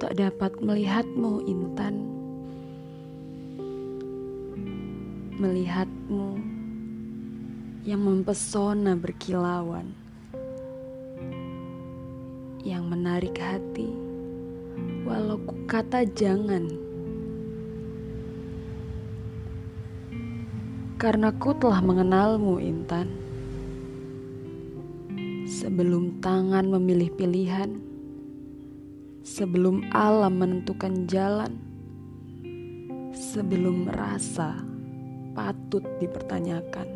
tak dapat melihatmu, Intan. Melihatmu yang mempesona berkilauan, yang menarik hati, walau ku kata jangan. Karena ku telah mengenalmu, Intan. Sebelum tangan memilih pilihan, sebelum alam menentukan jalan, sebelum rasa patut dipertanyakan.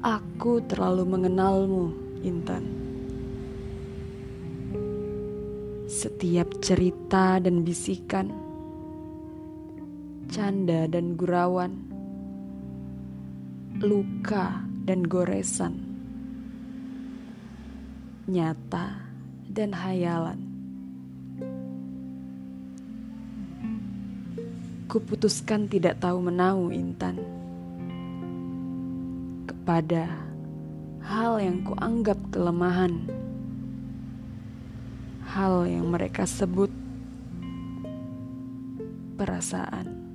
Aku terlalu mengenalmu, Intan. Setiap cerita dan bisikan, canda dan gurauan, luka dan goresan nyata, dan hayalan. Kuputuskan tidak tahu menau Intan kepada hal yang kuanggap kelemahan, hal yang mereka sebut perasaan.